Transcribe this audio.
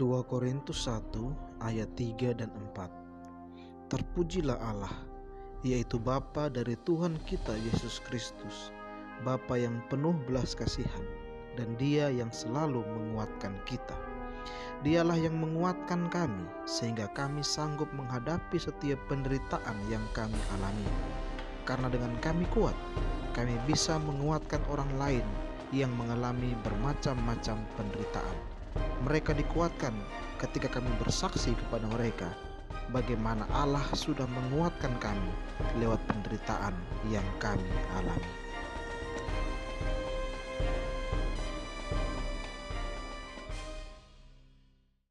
2 Korintus 1 ayat 3 dan 4 Terpujilah Allah, yaitu Bapa dari Tuhan kita Yesus Kristus, Bapa yang penuh belas kasihan, dan dia yang selalu menguatkan kita. Dialah yang menguatkan kami, sehingga kami sanggup menghadapi setiap penderitaan yang kami alami. Karena dengan kami kuat, kami bisa menguatkan orang lain yang mengalami bermacam-macam penderitaan. Mereka dikuatkan ketika kami bersaksi kepada mereka bagaimana Allah sudah menguatkan kami lewat penderitaan yang kami alami.